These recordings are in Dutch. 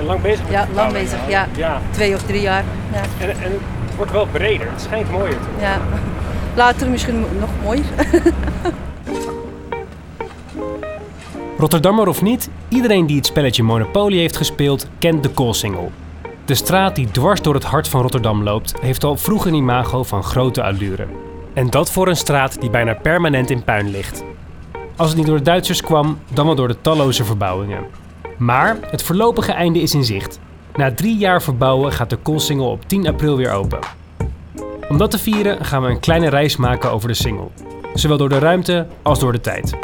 zijn lang bezig met Ja, lang bezig, ja. Twee of drie jaar. Ja. En, en het wordt wel breder. Het schijnt mooier te worden. ja. Later misschien nog mooier. Rotterdammer of niet, iedereen die het spelletje Monopoly heeft gespeeld, kent de Koolsingel. De straat die dwars door het hart van Rotterdam loopt, heeft al vroeg een imago van grote allure. En dat voor een straat die bijna permanent in puin ligt. Als het niet door de Duitsers kwam, dan wel door de talloze verbouwingen. Maar het voorlopige einde is in zicht. Na drie jaar verbouwen gaat de Koolsingel op 10 april weer open. Om dat te vieren gaan we een kleine reis maken over de Singel. Zowel door de ruimte als door de tijd.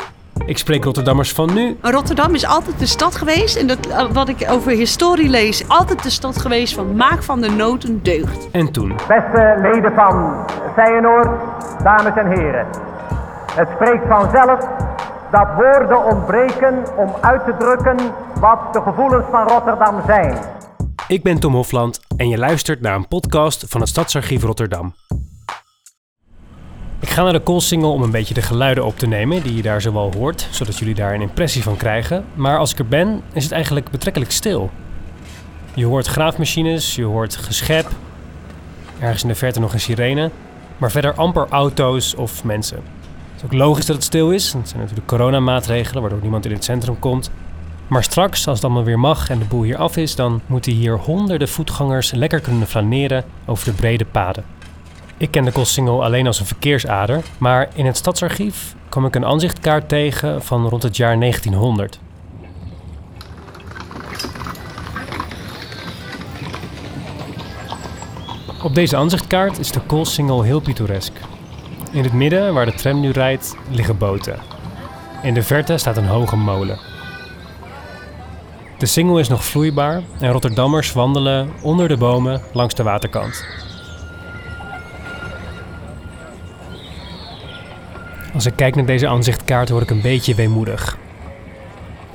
Ik spreek Rotterdammers van nu Rotterdam is altijd de stad geweest, en dat, eh, wat ik over historie lees, altijd de stad geweest van maak van de nood een deugd. en toen. Beste leden van Feyenoord, dames en heren. Het spreekt vanzelf dat woorden ontbreken om uit te drukken wat de gevoelens van Rotterdam zijn. Ik ben Tom Hofland en je luistert naar een podcast van het Stadsarchief Rotterdam. Ik ga naar de Koolsingel om een beetje de geluiden op te nemen die je daar zowel hoort, zodat jullie daar een impressie van krijgen. Maar als ik er ben, is het eigenlijk betrekkelijk stil. Je hoort graafmachines, je hoort geschep, ergens in de verte nog een sirene, maar verder amper auto's of mensen. Het is ook logisch dat het stil is, het zijn natuurlijk coronamaatregelen waardoor niemand in het centrum komt. Maar straks, als het allemaal weer mag en de boel hier af is, dan moeten hier honderden voetgangers lekker kunnen flaneren over de brede paden. Ik ken de Koolsingel alleen als een verkeersader, maar in het stadsarchief kwam ik een aanzichtkaart tegen van rond het jaar 1900. Op deze aanzichtkaart is de Koolsingel heel pittoresk. In het midden, waar de tram nu rijdt, liggen boten. In de verte staat een hoge molen. De singel is nog vloeibaar en Rotterdammers wandelen onder de bomen langs de waterkant. Als ik kijk naar deze aanzichtkaart word ik een beetje weemoedig.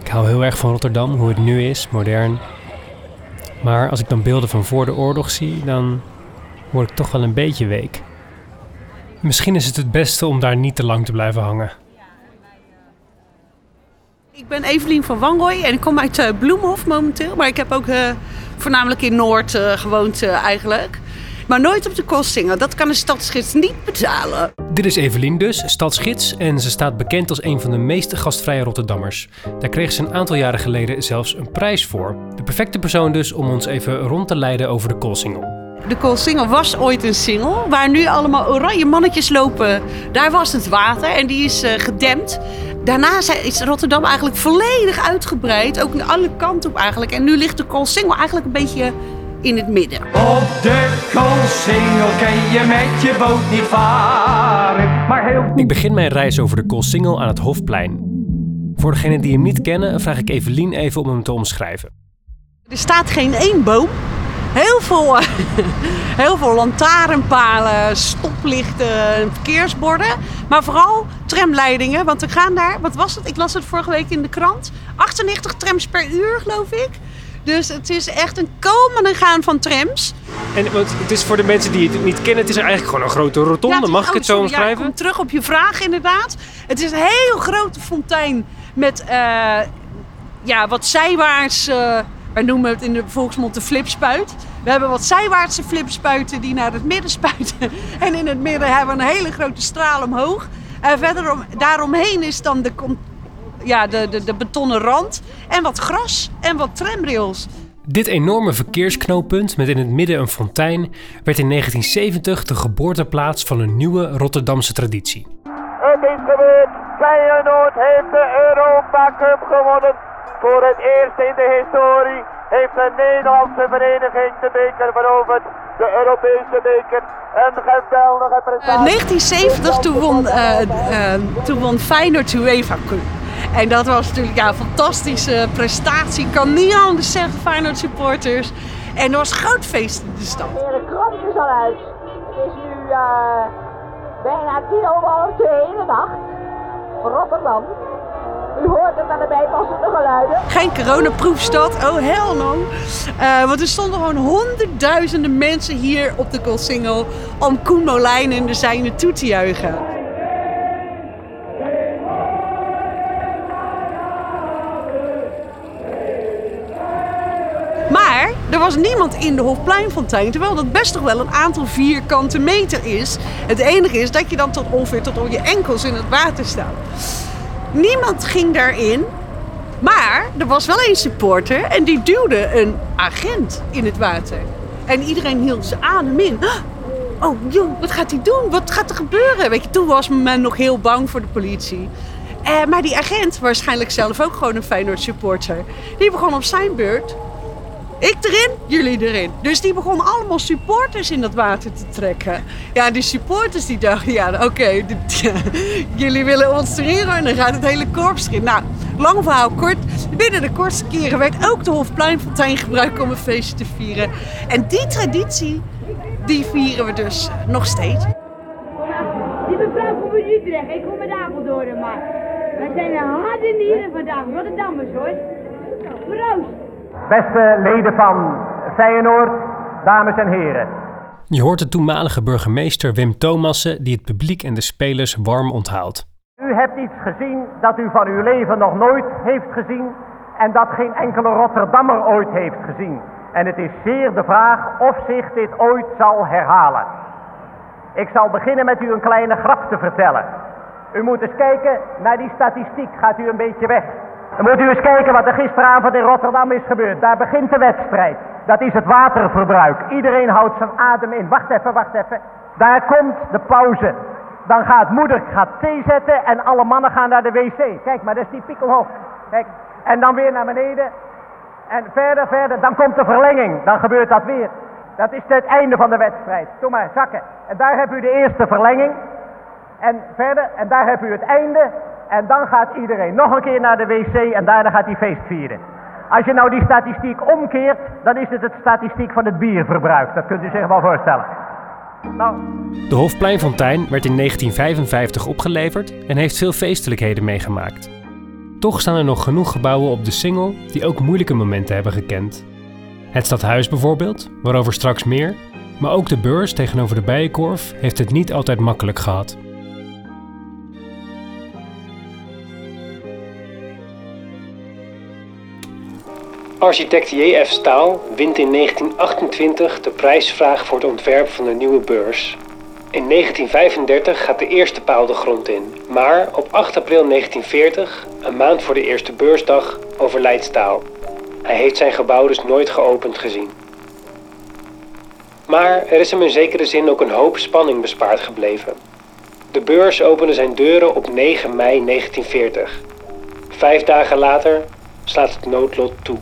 Ik hou heel erg van Rotterdam, hoe het nu is, modern. Maar als ik dan beelden van voor de oorlog zie, dan word ik toch wel een beetje week. Misschien is het het beste om daar niet te lang te blijven hangen. Ik ben Evelien van Wanrooy en ik kom uit eh, Bloemhof momenteel, maar ik heb ook eh, voornamelijk in Noord eh, gewoond eigenlijk. Maar nooit op de Koolsingel, dat kan de stadsgids niet betalen. Dit is Evelien dus, stadsgids, en ze staat bekend als een van de meest gastvrije Rotterdammers. Daar kreeg ze een aantal jaren geleden zelfs een prijs voor. De perfecte persoon dus om ons even rond te leiden over de Koolsingel. De Koolsingel was ooit een singel, waar nu allemaal oranje mannetjes lopen. Daar was het water en die is eh, gedempt. Daarna is Rotterdam eigenlijk volledig uitgebreid, ook naar alle kanten op eigenlijk. En nu ligt de Koolsingel eigenlijk een beetje in het midden. Op de Koolsingel kan je met je boot niet varen, maar heel Ik begin mijn reis over de Koolsingel aan het Hofplein. Voor degenen die hem niet kennen, vraag ik Evelien even om hem te omschrijven. Er staat geen één boom. Heel veel, heel veel lantaarnpalen, stoplichten, verkeersborden. Maar vooral tramleidingen. Want er gaan daar, wat was het? Ik las het vorige week in de krant. 98 trams per uur, geloof ik. Dus het is echt een komen en gaan van trams. En want het is voor de mensen die het niet kennen, het is eigenlijk gewoon een grote rotonde. Ja, is- Mag ik oh, het zo sorry, ja, omschrijven? kom terug op je vraag inderdaad. Het is een heel grote fontein met eh, ja, wat zijwaarts... eh, wij noemen het in de volksmond de flipspuit. We hebben wat zijwaartse flipspuiten die naar het midden spuiten. En in het midden hebben we een hele grote straal omhoog. En verder om, daaromheen is dan de, ja, de, de, de betonnen rand. En wat gras en wat tramrails. Dit enorme verkeersknooppunt met in het midden een fontein werd in 1970 de geboorteplaats van een nieuwe Rotterdamse traditie. Het is gebeurd. Feyenoord heeft de Europa Cup gewonnen. Voor het eerst in de historie heeft een Nederlandse vereniging de beker veroverd. De Europese beker. Een geweldige In prestatie. 1970 toen won, eh, eh, toen won Feyenoord de UEFA Cup. En dat was natuurlijk ja, een fantastische prestatie. Ik kan niet anders zeggen, Feyenoord supporters. En er was groot feest in de stad. De krant is al uit. Het is nu eh, bijna tien over half twee in de nacht. Rotterdam. Hoort het aan de bijpassende geluiden. Geen coronaproefstad, oh hell no. Eh, want er stonden gewoon honderdduizenden mensen hier op de Koolsingel... om Koen Molijn en de zijne toe te juichen. er was niemand in de Hofpleinfontein. Terwijl dat best toch wel een aantal vierkante meter is. Het enige is dat je dan tot ongeveer tot op je enkels in het water staat. Niemand ging daarin. Maar er was wel een supporter en die duwde een agent in het water. En iedereen hield zijn adem in. Oh, joh, wat gaat hij doen? Wat gaat er gebeuren? Weet je, toen was men nog heel bang voor de politie. Eh, maar die agent, waarschijnlijk zelf ook gewoon een Feyenoord supporter, die begon op zijn beurt. Ik erin, jullie erin. Dus die begon allemaal supporters in dat water te trekken. Ja, die supporters die dachten, ja, oké, jullie willen ons erin gooien, dan gaat het hele korps erin. Nou, lang verhaal kort. Binnen de kortste keren werd ook de Hofpleinfontein gebruikt om een feestje te vieren. En die traditie, die vieren we dus nog steeds. Die mevrouw komt uit Utrecht, ik kom uit Apeldoorn, maar wij zijn een harde nieren vandaag, Rotterdammers hoor. Proost! Beste leden van Feyenoord, dames en heren. Je hoort de toenmalige burgemeester Wim Thomassen die het publiek en de spelers warm onthaalt. U hebt iets gezien dat u van uw leven nog nooit heeft gezien en dat geen enkele Rotterdammer ooit heeft gezien. En het is zeer de vraag of zich dit ooit zal herhalen. Ik zal beginnen met u een kleine grap te vertellen. U moet eens kijken naar die statistiek, gaat u een beetje weg. Dan moet u eens kijken wat er gisteravond in Rotterdam is gebeurd. Daar begint de wedstrijd. Dat is het waterverbruik. Iedereen houdt zijn adem in. Wacht even, wacht even. Daar komt de pauze. Dan gaat moeder gaat thee zetten en alle mannen gaan naar de wc. Kijk maar, dat is die pikkelhoog. Kijk. En dan weer naar beneden. En verder, verder. Dan komt de verlenging. Dan gebeurt dat weer. Dat is het einde van de wedstrijd. Doe maar, zakken. En daar hebt u de eerste verlenging. En verder, en daar heb u het einde. En dan gaat iedereen nog een keer naar de wc en daarna gaat hij feest vieren. Als je nou die statistiek omkeert, dan is het het statistiek van het bierverbruik. Dat kunt u zich wel voorstellen. Nou, De Hofpleinfontein werd in 1955 opgeleverd en heeft veel feestelijkheden meegemaakt. Toch staan er nog genoeg gebouwen op de Singel die ook moeilijke momenten hebben gekend. Het stadhuis bijvoorbeeld, waarover straks meer, maar ook de beurs tegenover de Bijenkorf heeft het niet altijd makkelijk gehad. Architect J.F. Staal wint in 1928 de prijsvraag voor het ontwerp van de nieuwe beurs. In 1935 gaat de eerste paal de grond in, maar op 8 april 1940, een maand voor de eerste beursdag, overlijdt Staal. Hij heeft zijn gebouw dus nooit geopend gezien. Maar er is hem in zekere zin ook een hoop spanning bespaard gebleven. De beurs opende zijn deuren op 9 mei 1940. Vijf dagen later slaat het noodlot toe.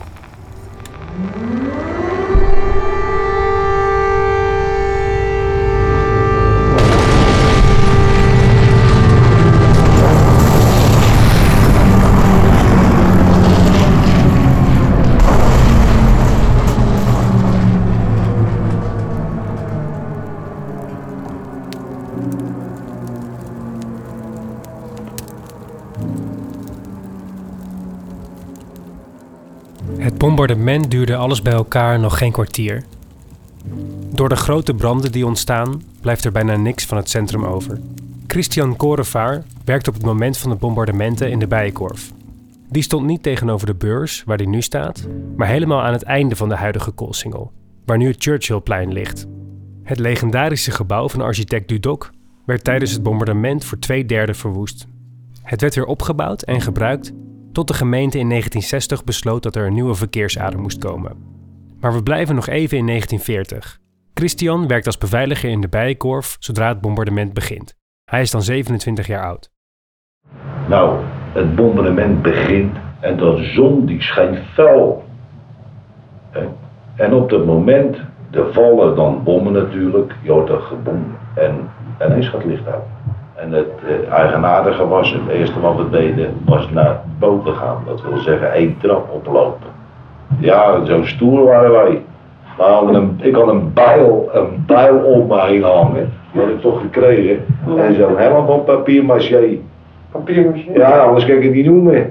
Bombardement duurde alles bij elkaar nog geen kwartier. Door de grote branden die ontstaan, blijft er bijna niks van het centrum over. Christian Korevaar werkt op het moment van de bombardementen in de Bijenkorf. Die stond niet tegenover de beurs, waar die nu staat, maar helemaal aan het einde van de huidige Koolsingel, waar nu het Churchillplein ligt. Het legendarische gebouw van architect Dudok werd tijdens het bombardement voor twee derde verwoest. Het werd weer opgebouwd en gebruikt tot de gemeente in 1960 besloot dat er een nieuwe verkeersader moest komen. Maar we blijven nog even in 1940. Christian werkt als beveiliger in de Bijenkorf zodra het bombardement begint. Hij is dan 27 jaar oud. Nou, het bombardement begint en de zon die schijnt fel. En op dat moment, er vallen dan bommen natuurlijk, je hoort er geboem en ineens gaat het licht uit. En het eh, eigenaardige was, het eerste wat we deden, was naar boven gaan. Dat wil zeggen één trap oplopen. Ja, zo stoer waren wij. Een, ik had een bijl, een bijl om me heen hangen. Die had ik toch gekregen. En zo'n helm van papier maché. Ja, anders kan ik het niet noemen.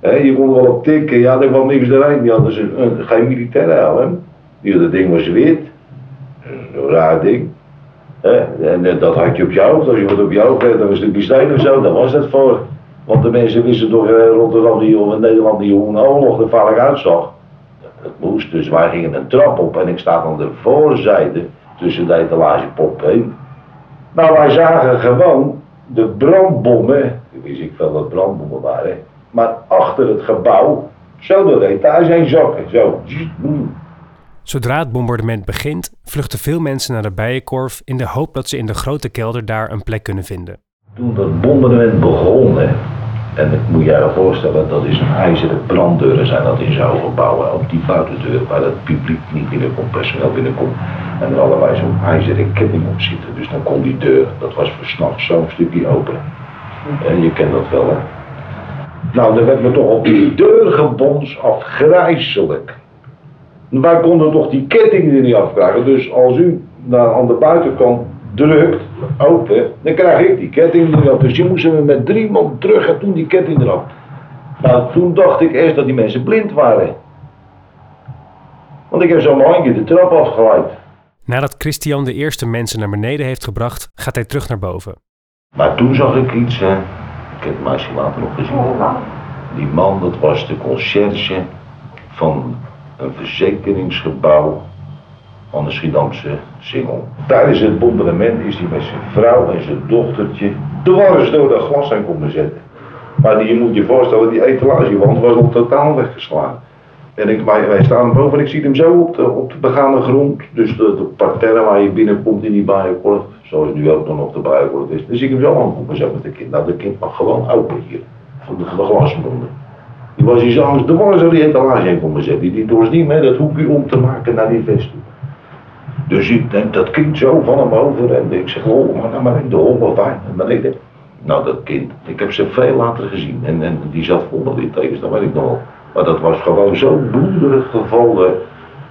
Je kon er wel op tikken, ja, er kwam niks eruit. Die hadden ze een, geen militaire helm. Die dat ding was wit. Zo'n raar ding. En eh, dat had je op hoofd. Als je wat op hoofd had, dan een steen of zo, daar was het voor. Want de mensen wisten toch in Rotterdam die, of in Nederland die hoe een oorlog er vaak uitzag. Het moest, dus wij gingen een trap op en ik sta aan de voorzijde tussen de etalagepop heen. Nou, wij zagen gewoon de brandbommen, ik wist ik veel dat brandbommen waren, maar achter het gebouw, zo door de etage heen zakken, zo. Zodra het bombardement begint, vluchten veel mensen naar de Bijenkorf in de hoop dat ze in de grote kelder daar een plek kunnen vinden. Toen dat bombardement begon, hè, en ik moet je je voorstellen, dat is een ijzeren branddeuren zijn dat in zo'n gebouwen. Op die buitendeur waar het publiek niet binnenkomt, personeel binnenkomt. En er allerlei zo'n ijzeren ketting op zitten. Dus dan kon die deur, dat was voor s'nachts zo'n stukje open. En je kent dat wel hè. Nou, er werd me toch op die deur gebons afgrijzelijk. Wij konden toch die ketting er niet afkrijgen. Dus als u naar aan de buitenkant drukt, open, dan krijg ik die ketting eraf. Dus je moesten we met drie man terug en toen die ketting eraf. Nou, toen dacht ik eerst dat die mensen blind waren. Want ik heb zo'n handje de trap afgeleid. Nadat Christian de eerste mensen naar beneden heeft gebracht, gaat hij terug naar boven. Maar toen zag ik iets, hè. ik heb het meisje later nog gezien. Die man, dat was de conciërge van een verzekeringsgebouw aan de Schiedamse Singel. Tijdens het bombardement is hij met zijn vrouw en zijn dochtertje dwars door dat glas heen komen zetten. Maar die, je moet je voorstellen, die etalagewand was al totaal weggeslagen. En ik, wij, wij staan boven en ik zie hem zo op de, op de begane grond. Dus de, de parterre waar je binnenkomt in die bijenkorf, zoals nu ook nog de bijenkorf is. Dan zie ik hem zo aankomen, zo met de kind. Nou, de kind mag gewoon open hier, van de, de glasmonden. Die was hier zo dwars door die etalage heen komen zetten. Die, die was niet meer dat hoekje om te maken naar die vest. Dus ik denk dat kind zo van hem over en ik zeg, oh, maar nou maar in de hol fijn. En beneden. Nou, dat kind, ik heb ze veel later gezien en, en die zat vol met littekens, dat weet ik nog wel. Maar dat was gewoon zo bloederig gevallen.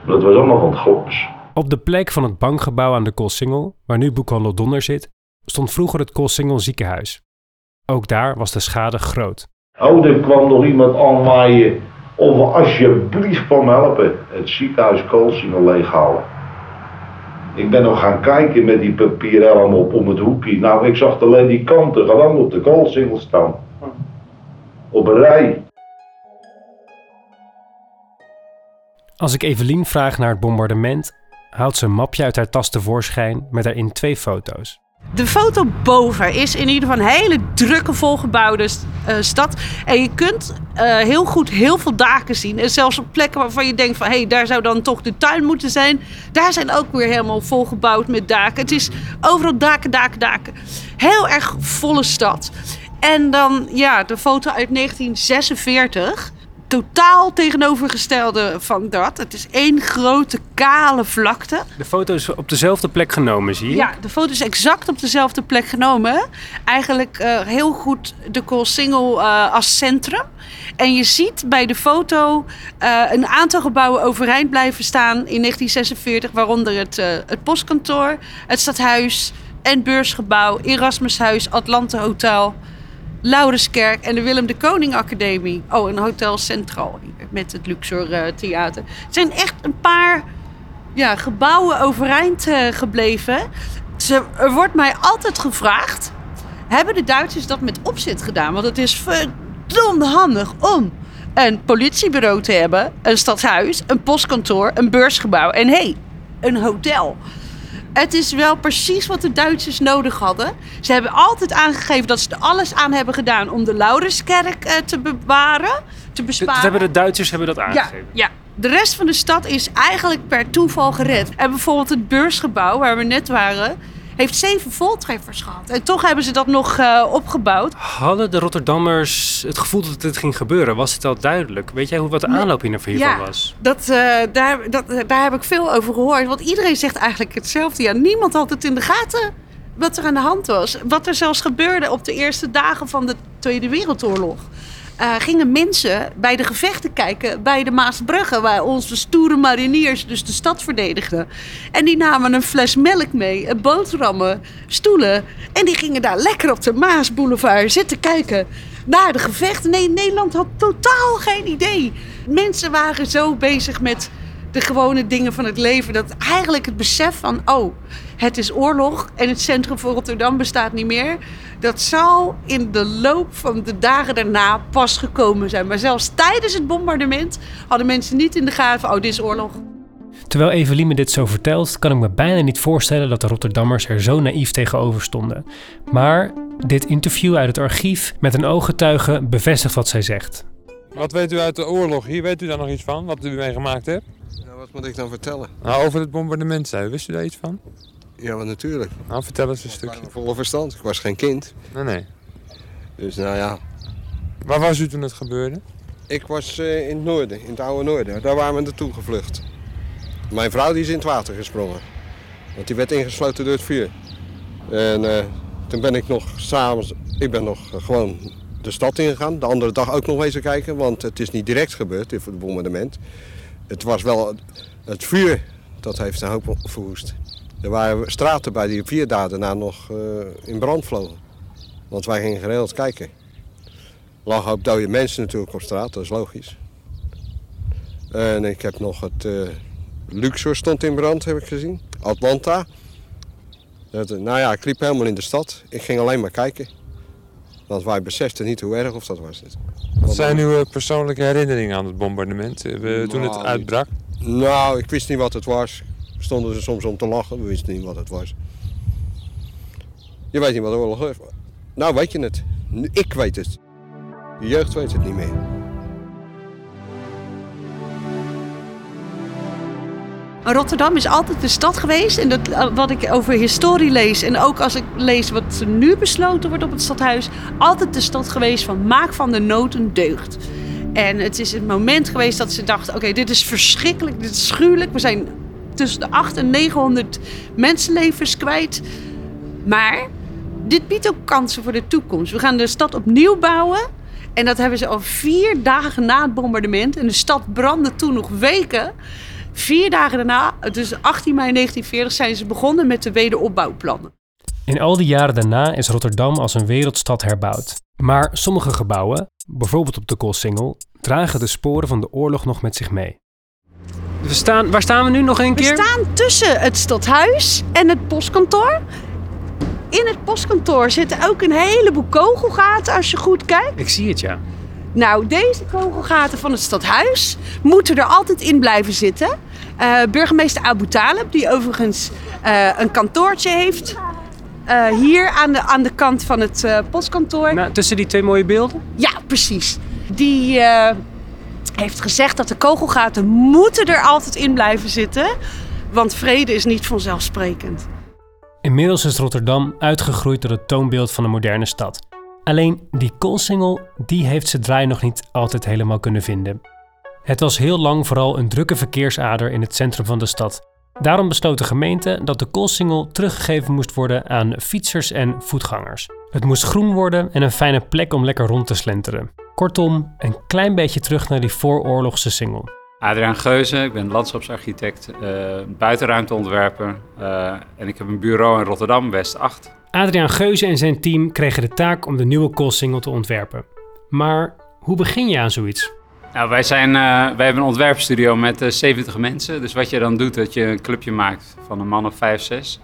Dat was allemaal van het glas. Op de plek van het bankgebouw aan de Koolsingel, waar nu boekhandel Donder zit, stond vroeger het Koolsingel ziekenhuis. Ook daar was de schade groot. Oh, er kwam nog iemand aanwaaien of alsjeblieft me helpen het ziekenhuis Koolsingel leeghalen. Ik ben nog gaan kijken met die papierhelm op om het hoekje. Nou, ik zag alleen die kanten gewoon op de koolsingel staan. Op een rij. Als ik Evelien vraag naar het bombardement, haalt ze een mapje uit haar tas tevoorschijn met daarin twee foto's. De foto boven is in ieder geval een hele drukke, volgebouwde uh, stad. En je kunt uh, heel goed heel veel daken zien. En zelfs op plekken waarvan je denkt van... hé, hey, daar zou dan toch de tuin moeten zijn. Daar zijn ook weer helemaal volgebouwd met daken. Het is overal daken, daken, daken. Heel erg volle stad. En dan, ja, de foto uit 1946 totaal tegenovergestelde van dat. Het is één grote kale vlakte. De foto is op dezelfde plek genomen, zie je? Ja, de foto is exact op dezelfde plek genomen. Eigenlijk uh, heel goed de Koolsingel uh, als centrum. En je ziet bij de foto uh, een aantal gebouwen overeind blijven staan in 1946, waaronder het, het postkantoor, het stadhuis en beursgebouw, Erasmushuis, Atlante Hotel. Laurenskerk en de Willem de Koning Academie. Oh, een Hotel Centraal met het Luxor uh, Theater. Het zijn echt een paar ja, gebouwen overeind uh, gebleven. Ze, er wordt mij altijd gevraagd: hebben de Duitsers dat met opzet gedaan? Want het is verdomd handig om een politiebureau te hebben, een stadhuis, een postkantoor, een beursgebouw en hey, een hotel. Het is wel precies wat de Duitsers nodig hadden. Ze hebben altijd aangegeven dat ze er alles aan hebben gedaan om de Laurenskerk uh, te bewaren, te besparen. Dat hebben de Duitsers hebben dat aangegeven? Ja, ja, de rest van de stad is eigenlijk per toeval gered. En bijvoorbeeld het beursgebouw waar we net waren heeft zeven voltreffers gehad. En toch hebben ze dat nog uh, opgebouwd. Hadden de Rotterdammers het gevoel dat dit ging gebeuren? Was het al duidelijk? Weet jij hoe wat de aanloop hiervan ja, was? Dat, uh, daar, dat, daar heb ik veel over gehoord. Want iedereen zegt eigenlijk hetzelfde. Ja, niemand had het in de gaten wat er aan de hand was. Wat er zelfs gebeurde op de eerste dagen van de Tweede Wereldoorlog uh, gingen mensen bij de gevechten kijken bij de Maasbrugge, waar onze stoere mariniers dus de stad verdedigden. En die namen een fles melk mee, boterhammen, stoelen. En die gingen daar lekker op de Maasboulevard zitten kijken naar de gevechten. Nee, Nederland had totaal geen idee. Mensen waren zo bezig met de gewone dingen van het leven. Dat eigenlijk het besef van, oh, het is oorlog en het centrum van Rotterdam bestaat niet meer. Dat zal in de loop van de dagen daarna pas gekomen zijn. Maar zelfs tijdens het bombardement hadden mensen niet in de gaten van, oh, dit is oorlog. Terwijl Evelien me dit zo vertelt, kan ik me bijna niet voorstellen dat de Rotterdammers er zo naïef tegenover stonden. Maar dit interview uit het archief met een ooggetuige bevestigt wat zij zegt. Wat weet u uit de oorlog hier? Weet u daar nog iets van, wat u meegemaakt hebt? Wat moet ik dan vertellen? Nou, over het bombardement zei, wist u daar iets van? Ja, maar natuurlijk. Nou, vertel eens een Ik stukje. volle verstand. Ik was geen kind. Nee, nee. Dus nou ja, Waar was u toen het gebeurde? ik was eh, in het noorden, in het oude noorden. Daar waren we naartoe gevlucht. Mijn vrouw die is in het water gesprongen. Want die werd ingesloten door het vuur. En eh, toen ben ik nog s'avonds, ik ben nog eh, gewoon de stad ingegaan. De andere dag ook nog wezen kijken, want het is niet direct gebeurd, dit bombardement. Het was wel het vuur dat heeft een hoop verwoest. Er waren straten bij die vier dagen daarna nog eh, in brand vlogen. Want wij gingen geregeld kijken. Lag ook dode mensen natuurlijk op straat, dat is logisch. En ik heb nog het eh, Luxor stond in brand, heb ik gezien. Atlanta. Dat, nou ja, ik liep helemaal in de stad. Ik ging alleen maar kijken. Want wij beseften niet hoe erg of dat was. Het. Wat zijn uw eh, persoonlijke herinneringen aan het bombardement? eh, toen het Nou, uitbrak? Nou, ik wist niet wat het was. We stonden er soms om te lachen, we wisten niet wat het was. Je weet niet wat de oorlog is. Nou weet je het. Ik weet het. De jeugd weet het niet meer. Rotterdam is altijd de stad geweest. En dat, eh, wat ik over historie lees. En ook als ik lees wat nu besloten wordt op het stadhuis. Altijd de stad geweest van maak van de nood een deugd. En het is het moment geweest dat ze dachten: oké, dit is verschrikkelijk, dit is schuwelijk. We zijn tussen de 800 en 900 mensenlevens kwijt. Maar dit biedt ook kansen voor de toekomst. We gaan de stad opnieuw bouwen. En dat hebben ze al vier dagen na het bombardement. En de stad brandde toen nog weken. Vier dagen daarna, dus 18 mei 1940, zijn ze begonnen met de wederopbouwplannen. In al die jaren daarna is Rotterdam als een wereldstad herbouwd. Maar sommige gebouwen, bijvoorbeeld op de Koolsingel, dragen de sporen van de oorlog nog met zich mee. We staan, waar staan we nu nog een We staan tussen het stadhuis en het postkantoor. In het postkantoor zitten ook een heleboel kogelgaten als je goed kijkt. Ik zie het ja. Nou, deze kogelgaten van het stadhuis moeten er altijd in blijven zitten. Eh, burgemeester Abu Talib, die overigens eh, een kantoortje heeft. eh, hier aan de, aan de kant van het eh, postkantoor. Nou, tussen die twee mooie beelden? Ja, precies. Die eh, heeft gezegd dat de kogelgaten moeten er altijd in blijven zitten. Want vrede is niet vanzelfsprekend. Inmiddels is Rotterdam uitgegroeid tot het toonbeeld van een moderne stad. Alleen die koolsingel, die heeft zijn draai nog niet altijd helemaal kunnen vinden. Het was heel lang vooral een drukke verkeersader in het centrum van de stad. Daarom besloot de gemeente dat de koolsingel teruggegeven moest worden aan fietsers en voetgangers. Het moest groen worden en een fijne plek om lekker rond te slenteren. Kortom, een klein beetje terug naar die vooroorlogse singel. Adriaan Geuze, ik ben landschapsarchitect, eh buitenruimteontwerper eh, en ik heb een bureau in Rotterdam, West 8. Adriaan Geuze en zijn team kregen de taak om de nieuwe koolsingel te ontwerpen. Maar hoe begin je aan zoiets? Nou, wij, zijn, eh, wij hebben een ontwerpstudio met eh, 70 mensen. Dus wat je dan doet, dat je een clubje maakt van een man of 5, 6.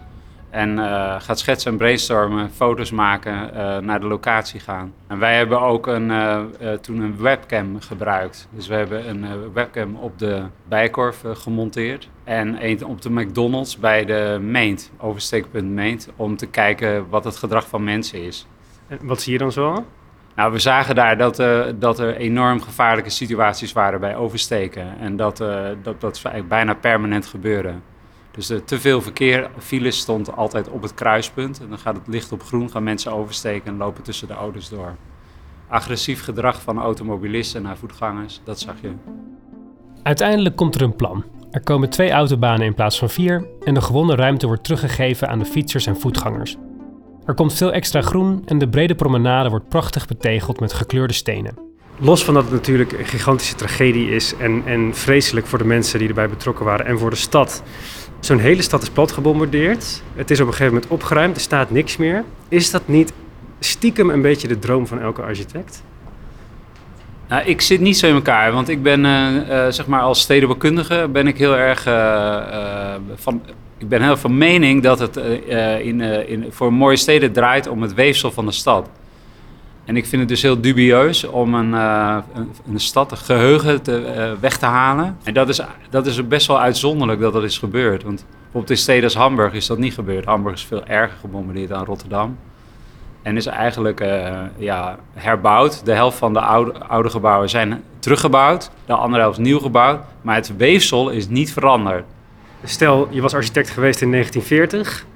En eh, gaat schetsen en brainstormen, foto's maken, eh, naar de locatie gaan. En wij hebben ook een, eh, toen een webcam gebruikt. Dus we hebben een webcam op de Bijenkorf eh, gemonteerd. En een op de McDonald's bij de Meent, oversteekpunt Meent. Om te kijken wat het gedrag van mensen is. En Wat zie je dan zo? Nou, we zagen daar dat, dat er enorm gevaarlijke situaties waren bij oversteken. En dat eh, dat, dat bijna permanent gebeurde. Dus er te veel verkeer, files stond altijd op het kruispunt. En dan gaat het licht op groen, gaan mensen oversteken en lopen tussen de auto's door. Agressief gedrag van automobilisten naar voetgangers, dat zag je. Uiteindelijk komt er een plan. Er komen twee autobanen in plaats van vier en de gewonnen ruimte wordt teruggegeven aan de fietsers en voetgangers. Er komt veel extra groen en de brede promenade wordt prachtig betegeld met gekleurde stenen. Los van dat het natuurlijk een gigantische tragedie is en, en vreselijk voor de mensen die erbij betrokken waren en voor de stad. Zo'n hele stad is plat gebombardeerd. Het is op een gegeven moment opgeruimd, er staat niks meer. Is dat niet stiekem een beetje de droom van elke architect? Nou, ik zit niet zo in elkaar, want ik ben eh, eh, zeg maar als stedenbouwkundige ben ik heel erg eh, van. Ik ben heel van mening dat het in, in, voor mooie steden draait om het weefsel van de stad. En ik vind het dus heel dubieus om een, eh, een, stad, een geheugen te, eh, weg te halen. En dat is, dat is best wel uitzonderlijk dat dat is gebeurd. Want bijvoorbeeld in steden als Hamburg is dat niet gebeurd. Hamburg is veel erger gebombardeerd dan Rotterdam. En is eigenlijk eh, ja, herbouwd. De helft van de oude, oude gebouwen zijn teruggebouwd. De andere helft nieuw gebouwd. Maar het weefsel is niet veranderd. Stel, je was architect geweest in 1940,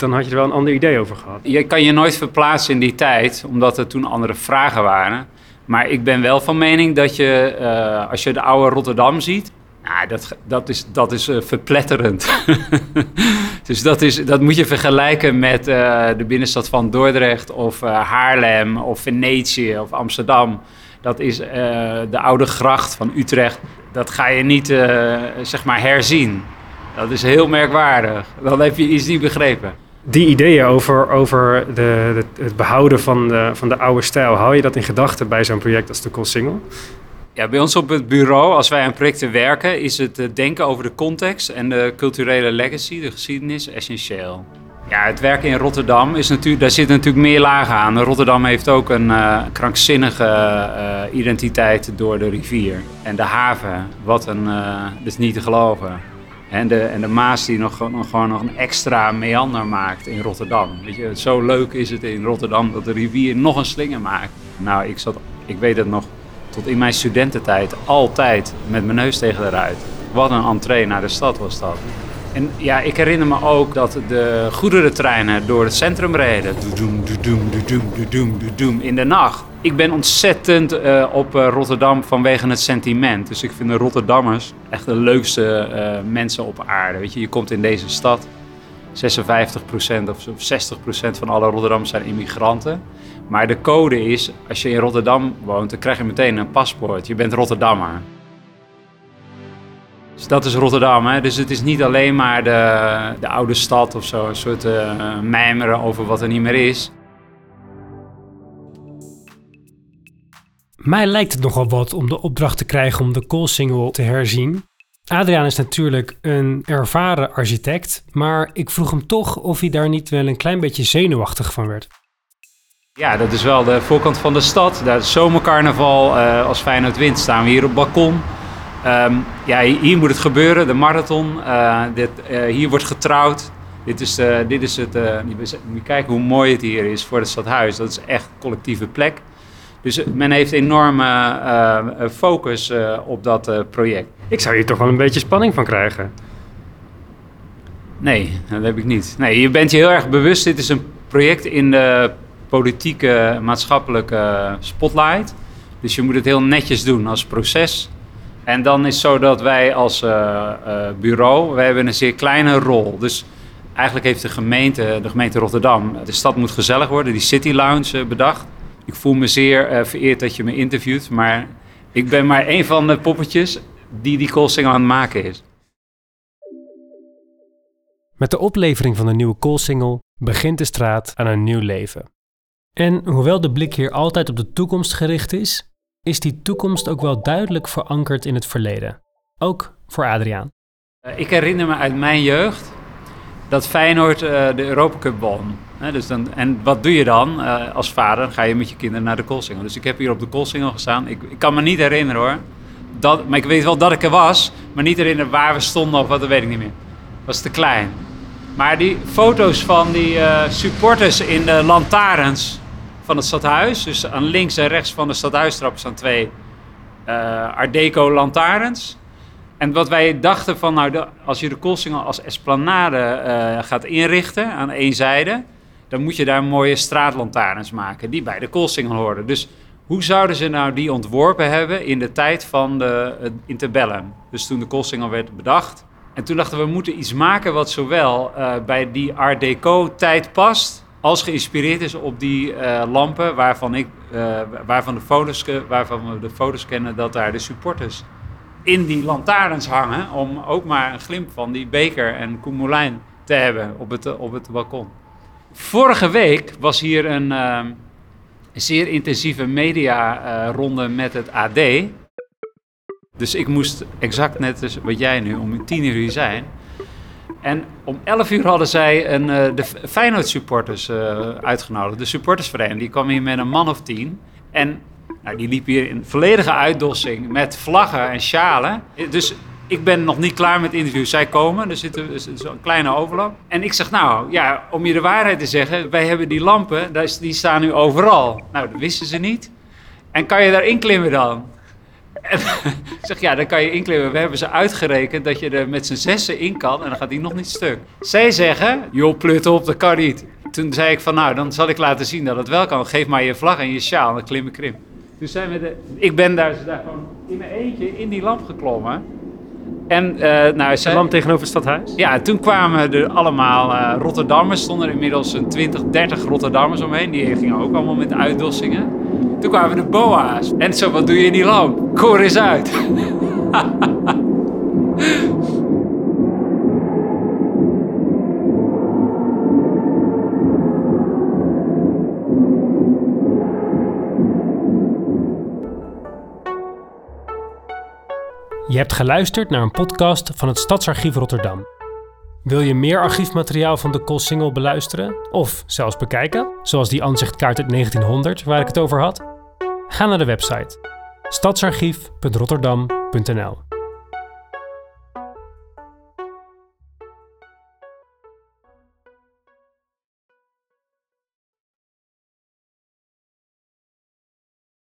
dan had je er wel een ander idee over gehad. Je kan je nooit verplaatsen in die tijd, omdat er toen andere vragen waren. Maar ik ben wel van mening dat je, eh, als je de oude Rotterdam ziet, nou, dat, dat is, dat is eh, verpletterend. dus dat, is, dat moet je vergelijken met eh, de binnenstad van Dordrecht of Haarlem of Venetië of Amsterdam. Dat is de oude gracht van Utrecht. Dat ga je niet zeg maar herzien. Dat is heel merkwaardig. Dan heb je iets niet begrepen. Die ideeën over, over de, het behouden van de, van de oude stijl, hou je dat in gedachten bij zo'n project als de Single? Ja, bij ons op het bureau, als wij aan projecten werken, is het eh, denken over de context en de culturele legacy, de geschiedenis, essentieel. Ja, het werken in Rotterdam is natuurlijk, daar zitten natuurlijk meer lagen aan. Rotterdam heeft ook een eh, krankzinnige eh, identiteit door de rivier. En de haven, wat een, dat is niet te geloven. En de, en de Maas die nog, nog gewoon nog een extra meander maakt in Rotterdam. Weet je, zo leuk is het in Rotterdam dat de rivier nog een slinger maakt. Nou, ik, zat, ik weet het nog tot in mijn studententijd altijd met mijn neus tegen de ruit. Wat een entree naar de stad was dat. En ja, ik herinner me ook dat de goederentreinen door het centrum reden. Doedoem, doedoem, doedoem, doedoem, doedoem, in de nacht. Ik ben ontzettend eh, op eh, Rotterdam vanwege het sentiment. Dus ik vind de Rotterdammers echt de leukste eh, mensen op aarde. Weet je, je komt in deze stad. 56% of zo- 60% van alle Rotterdammers zijn immigranten. Maar de code is, als je in Rotterdam woont, dan krijg je meteen een paspoort. Je bent Rotterdammer. Dus dat is Rotterdam. Hè? Dus het is niet alleen maar de, de oude stad of zo, een soort mijmeren over wat er niet meer is. Mij lijkt het nogal wat om de opdracht te krijgen om de Koolsingel te herzien. Adriaan is natuurlijk een ervaren architect, maar ik vroeg hem toch of hij daar niet wel een klein beetje zenuwachtig van werd. Ja, dat is wel de voorkant van de stad. Daar is zomercarnaval. eh, als Feyenoord wint staan we hier op balkon. Ehm, ja, hier, moet het gebeuren, de marathon. Eh, dit, eh, hier wordt getrouwd. Dit is, dit is het... moet kijken hoe mooi het hier is voor het stadhuis. Dat is echt een collectieve plek. Dus eh, men heeft enorme eh, eh, focus op dat project. Ik zou hier toch wel een beetje spanning van krijgen. Nee, dat heb ik niet. Nee, je bent je heel erg bewust. Dit is een project in de politieke, maatschappelijke spotlight. Dus je moet het heel netjes doen als proces. En dan is het zo dat wij als bureau, wij hebben een zeer kleine rol. Dus eigenlijk heeft de gemeente, de gemeente Rotterdam, de stad moet gezellig worden, die City Lounge bedacht. Ik voel me zeer eh, vereerd dat je me interviewt, maar ik ben maar een van de poppetjes die die Koolsingel aan het maken is. Met de oplevering van de nieuwe Koolsingel begint de straat aan een nieuw leven. En hoewel de blik hier altijd op de toekomst gericht is, is die toekomst ook wel duidelijk verankerd in het verleden. Ook voor Adriaan. Eh, Ik herinner me uit mijn jeugd dat Feyenoord eh, de Europa Cup won. Dus dan, en wat doe je dan eh, als vader? Ga je met je kinderen naar de Koolsingel. Dus ik heb hier op de Koolsingel gestaan. Ik, ik kan me niet herinneren hoor. Dat, maar ik weet wel dat ik er was. Maar niet herinneren waar we stonden of wat, dat weet ik niet meer. Was te klein. Maar die foto's van die eh, supporters in de lantaarns van het stadhuis. Dus aan links en rechts van de stadhuistrap staan twee Art Deco lantaarns. En wat wij dachten van, nou, de- als je de Koolsingel als esplanade eh, gaat inrichten aan één zijde, dan moet je daar mooie straatlantaarns maken die bij de Koolsingel horen. Dus hoe zouden ze nou die ontworpen hebben in de tijd van de interbellum? Dus toen de Koolsingel werd bedacht. En toen dachten we, we moeten iets maken wat zowel eh, bij die Art Deco tijd past, als geïnspireerd is op die eh, lampen waarvan, ik, waarvan, de foto's, waarvan we de foto's kennen dat daar de supporters in die lantaarns hangen. Om ook maar een glimp van die beker en Koen Moulijn te hebben op het, op het balkon. Vorige week was hier een, ehm, zeer intensieve media-ronde met het AD. Dus ik moest exact net als wat jij nu om tien uur hier zijn. En om 11 uur hadden zij een, eh, de Feyenoord supporters eh, uitgenodigd. De supportersvereniging. Die kwam hier met een man of tien. En nou, die liep hier in volledige uitdossing met vlaggen en sjalen. Dus ik ben nog niet klaar met het interview. Zij komen, er zit een, kleine overlap. En ik zeg, nou ja, om je de waarheid te zeggen, wij hebben die lampen, daar die staan nu overal. Nou, dat wisten ze niet. En kan je daarin klimmen dan? Ik zeg, ja, dan kan je inklimmen. We hebben ze uitgerekend dat je er met z'n zessen in kan en dan gaat die nog niet stuk. Zij zeggen, joh, plut op, dat kan niet. Toen zei ik van, nou, dan zal ik laten zien dat het wel kan. Geef maar je vlag en je sjaal en dan klim ik. Toen zijn we de, ik ben daar, dus daar gewoon in mijn eentje in die lamp geklommen. En, eh nou, De zij, lamp tegenover het stadhuis? ja, toen kwamen er allemaal eh, Rotterdammers. stonden er inmiddels een 20, 30 Rotterdammers omheen. Die gingen ook allemaal met uitdossingen. Toen kwamen de boa's. En zo, wat doe je in die lamp? Koor eens uit. Je hebt geluisterd naar een podcast van het Stadsarchief Rotterdam. Wil je meer archiefmateriaal van de Koolsingel beluisteren of zelfs bekijken, zoals die aanzichtkaart uit 1900 waar ik het over had? Ga naar de website stadsarchief.rotterdam.nl